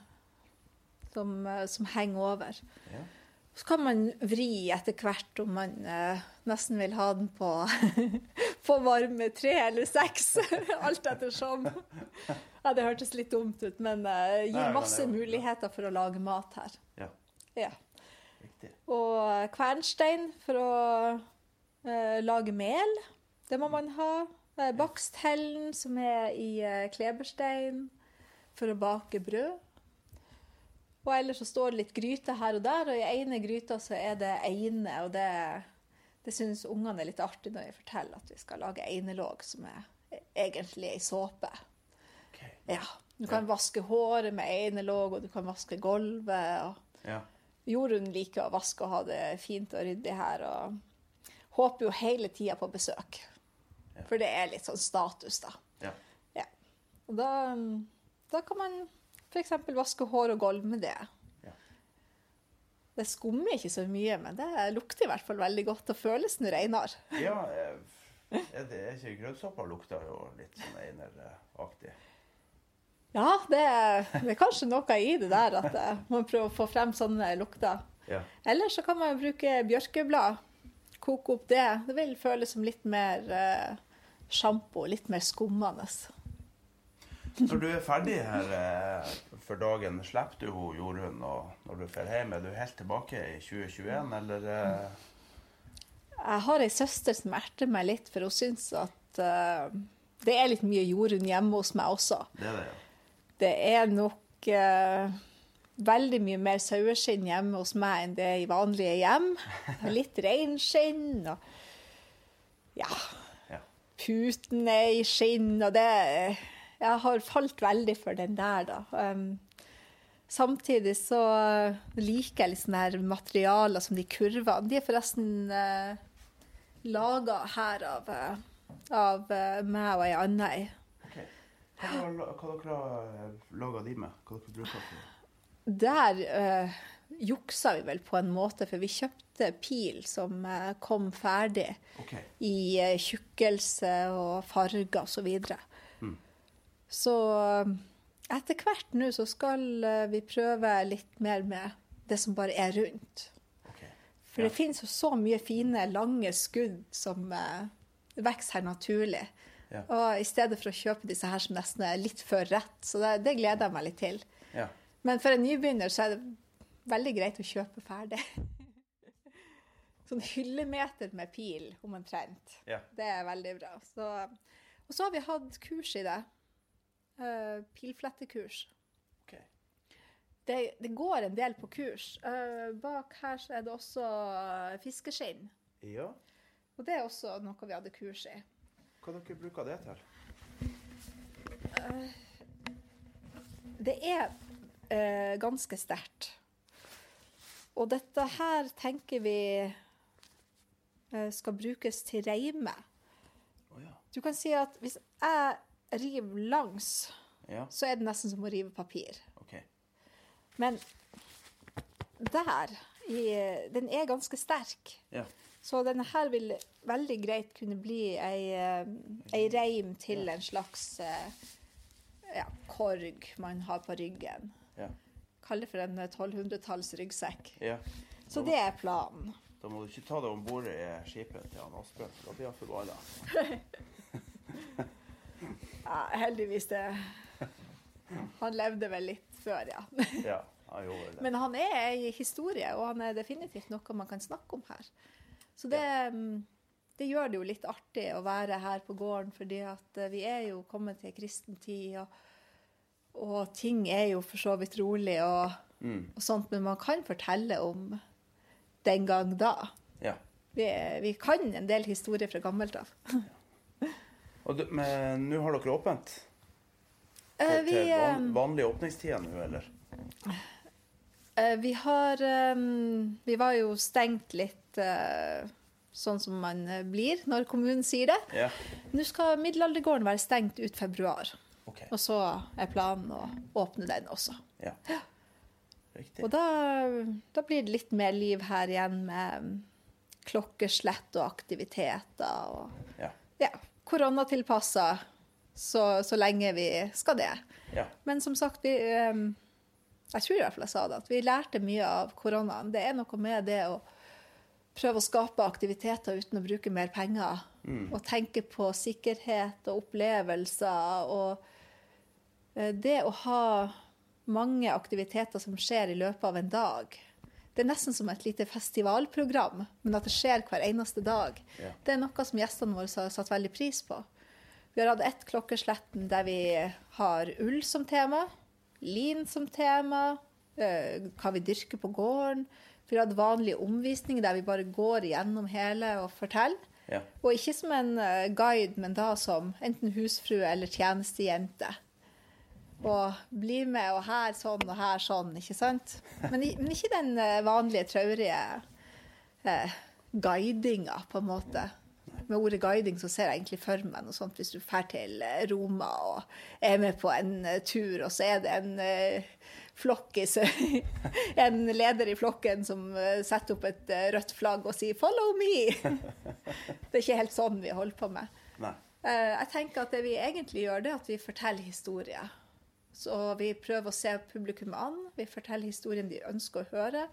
som, eh, som henger over. Ja. Så kan man vri etter hvert om man eh, nesten vil ha den på, på varme tre eller seks. Alt ettersom. Ja, det hørtes litt dumt ut, men uh, gir masse er muligheter for å lage mat her. ja. Ja. Og kvernstein for å uh, lage mel. Det må man ha. Uh, baksthellen, som er i uh, kleberstein, for å bake brød. Og ellers så står det litt gryte her og der, og i ene gryta så er det eine, og det, det syns ungene er litt artig når jeg forteller at vi skal lage einelåg, som er egentlig ei såpe. Okay. Ja. Du kan vaske håret med einelåg, og du kan vaske gulvet. Ja. Jorunn liker å vaske og ha det fint og ryddig her, og håper jo hele tida på besøk. Ja. For det er litt sånn status, da. Ja. Ja. Og da, da kan man f.eks. vaske hår og gulv med det. Det skummer ikke så mye, men det lukter i hvert fall veldig godt og føles nå reinere. ja eh, er det er ikke grønnsåpa lukter jo litt sånn eineraktig? Ja, det, er- det er kanskje noe i det der at eh, man prøver å få frem sånne lukter. Ja. Eller så kan man bruke bjørkeblad. Koke opp det. Det vil føles som litt mer eh, sjampo, litt mer skummende. Når du er ferdig her eh, for dagen, slipper du jo Jorunn og når du drar hjem? Er du helt tilbake i 2021, eller? eh, Jeg har ei søster som erter meg litt, for hun syns at eh, det er litt mye Jorunn hjemme hos meg også. Det er det, ja. Det er nok eh, veldig mye mer saueskinn hjemme hos meg enn det er i vanlige hjem. Litt reinskinn og ja, ja. puten er i skinn, og det Jeg har falt veldig for den der, da. Um, samtidig så liker jeg litt sånne her materialer som de kurvene. De er forresten uh, laga her av, eh, av eh, meg og ei anna ei. Hva, har hva dere laga de med? Hva dere bruker til? Der uh, juksa vi vel på en måte, for vi kjøpte pil som kom ferdig okay. i tjukkelse og farger og så. Så eh, etter hvert nå så skal eh, vi prøve litt mer med det som bare er rundt. For Ja. det finnes jo så mye fine, lange skudd som eh, vokser her naturlig. Ja. Og i stedet for å kjøpe disse her som nesten er litt for rett. Så det, det gleder jeg meg litt til. Ja. Men for en nybegynner så er det veldig greit å kjøpe ferdig. Sånn hyllemeter med pil, omtrent. Ja. Det er veldig bra. Så, og så har vi hatt kurs i det. Uh, pilflettekurs. Okay. Det, det går en del på kurs. Uh, bak her så er det også eh, fiskeskinn. Ja. Og det er også noe vi hadde kurs i. Hva dere bruker det til? Det er eh, ganske sterkt. Og dette her tenker vi eh, skal brukes til reime. Oh, ja. Du kan si at hvis jeg river langs, Ja, så er det nesten som å rive papir. Okay. Men der, i, den er ganske sterk. Ja. Så denne her vil veldig greit kunne bli ei, eh, ei reim til en slags eh, ja, korg man har på ryggen. Ja. Det for en 1200-talls ryggsekk. ja. Så det er planen. Da må du ikke ta det om bord i skipet til han Asbjørn, da blir han forbanna. Ja, heldigvis det. Han levde vel litt før, ja. Ja, han gjorde det. Men han er ei historie, og han er definitivt noe man kan snakke om her. Så det, mm, det gjør det jo litt artig å være her på gården, fordi at eh, vi er jo kommet til kristen tid. Og, og ting er jo for så vidt rolig og, og sånt, men man kan fortelle om den gang da. Ja. Vi, vi kan en del historier fra gammelt av. Du- Men nå har dere åpent? Til, Til, vi, til van, eh, vanlige åpningstider nå, eller? Uh, vi har um, Vi var jo stengt litt uh, sånn som man eh, blir når kommunen sier det. Yeah. Nå skal middelaldergården være stengt ut februar. Okay. Og så er planen å åpne den også. Ja. Riktig. Og da, da blir det litt mer liv her igjen med klokkeslett og aktiviteter og Ja. ja, koronatilpassa så, så lenge vi skal det. ja. Men som sagt, vi em, Jeg tror i hvert fall jeg sa det, at vi lærte mye av koronaen. Det er noe med det å prøve å skape aktiviteter uten å bruke mer penger. Og tenke på sikkerhet og opplevelser og eh, det å ha mange aktiviteter som skjer i løpet av en dag. Det er nesten som et lite festivalprogram, men at det skjer hver eneste dag. Ja. Det er noe som gjestene våre har satt veldig pris på. Vi har hatt ett klokkesletten der vi har ull som tema, lin som tema, eh, hva vi dyrker på gården. Vi har hatt vanlige omvisninger der vi bare går gjennom hele og forteller. Ja. Og ikke som en eh, guide, men da som enten husfrue eller tjenestejente. Og bli med, og her sånn, og her sånn, ikke sant? Men, men ikke den eh, vanlige traurige eh, guidinga, på en måte. Med ordet guiding så ser jeg egentlig for meg noe sånt hvis du drar til eh, Roma og er med på en eh, tur, og så er det en eh, flokkis, en leder i flokken som setter opp et rødt flagg og sier 'follow me'. Det er ikke helt sånn vi holder på med. Nei. Jeg tenker at det vi egentlig gjør, det er at vi forteller historier. Så vi prøver å se publikum an. Vi forteller historien de ønsker å høre.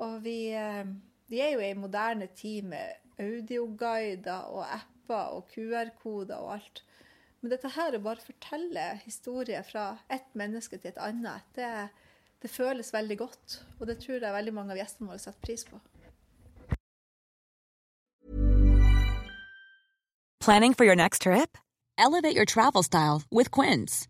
Og vi, eh, vi er jo i en moderne tid med audioguider og apper og QR-koder og alt. Men dette her å bare fortelle historier fra ett menneske til et annet, det, det føles veldig godt. Og det tror jeg veldig mange av gjestene våre setter pris på. Planning for your next trip? Elevate your travel style with Quince.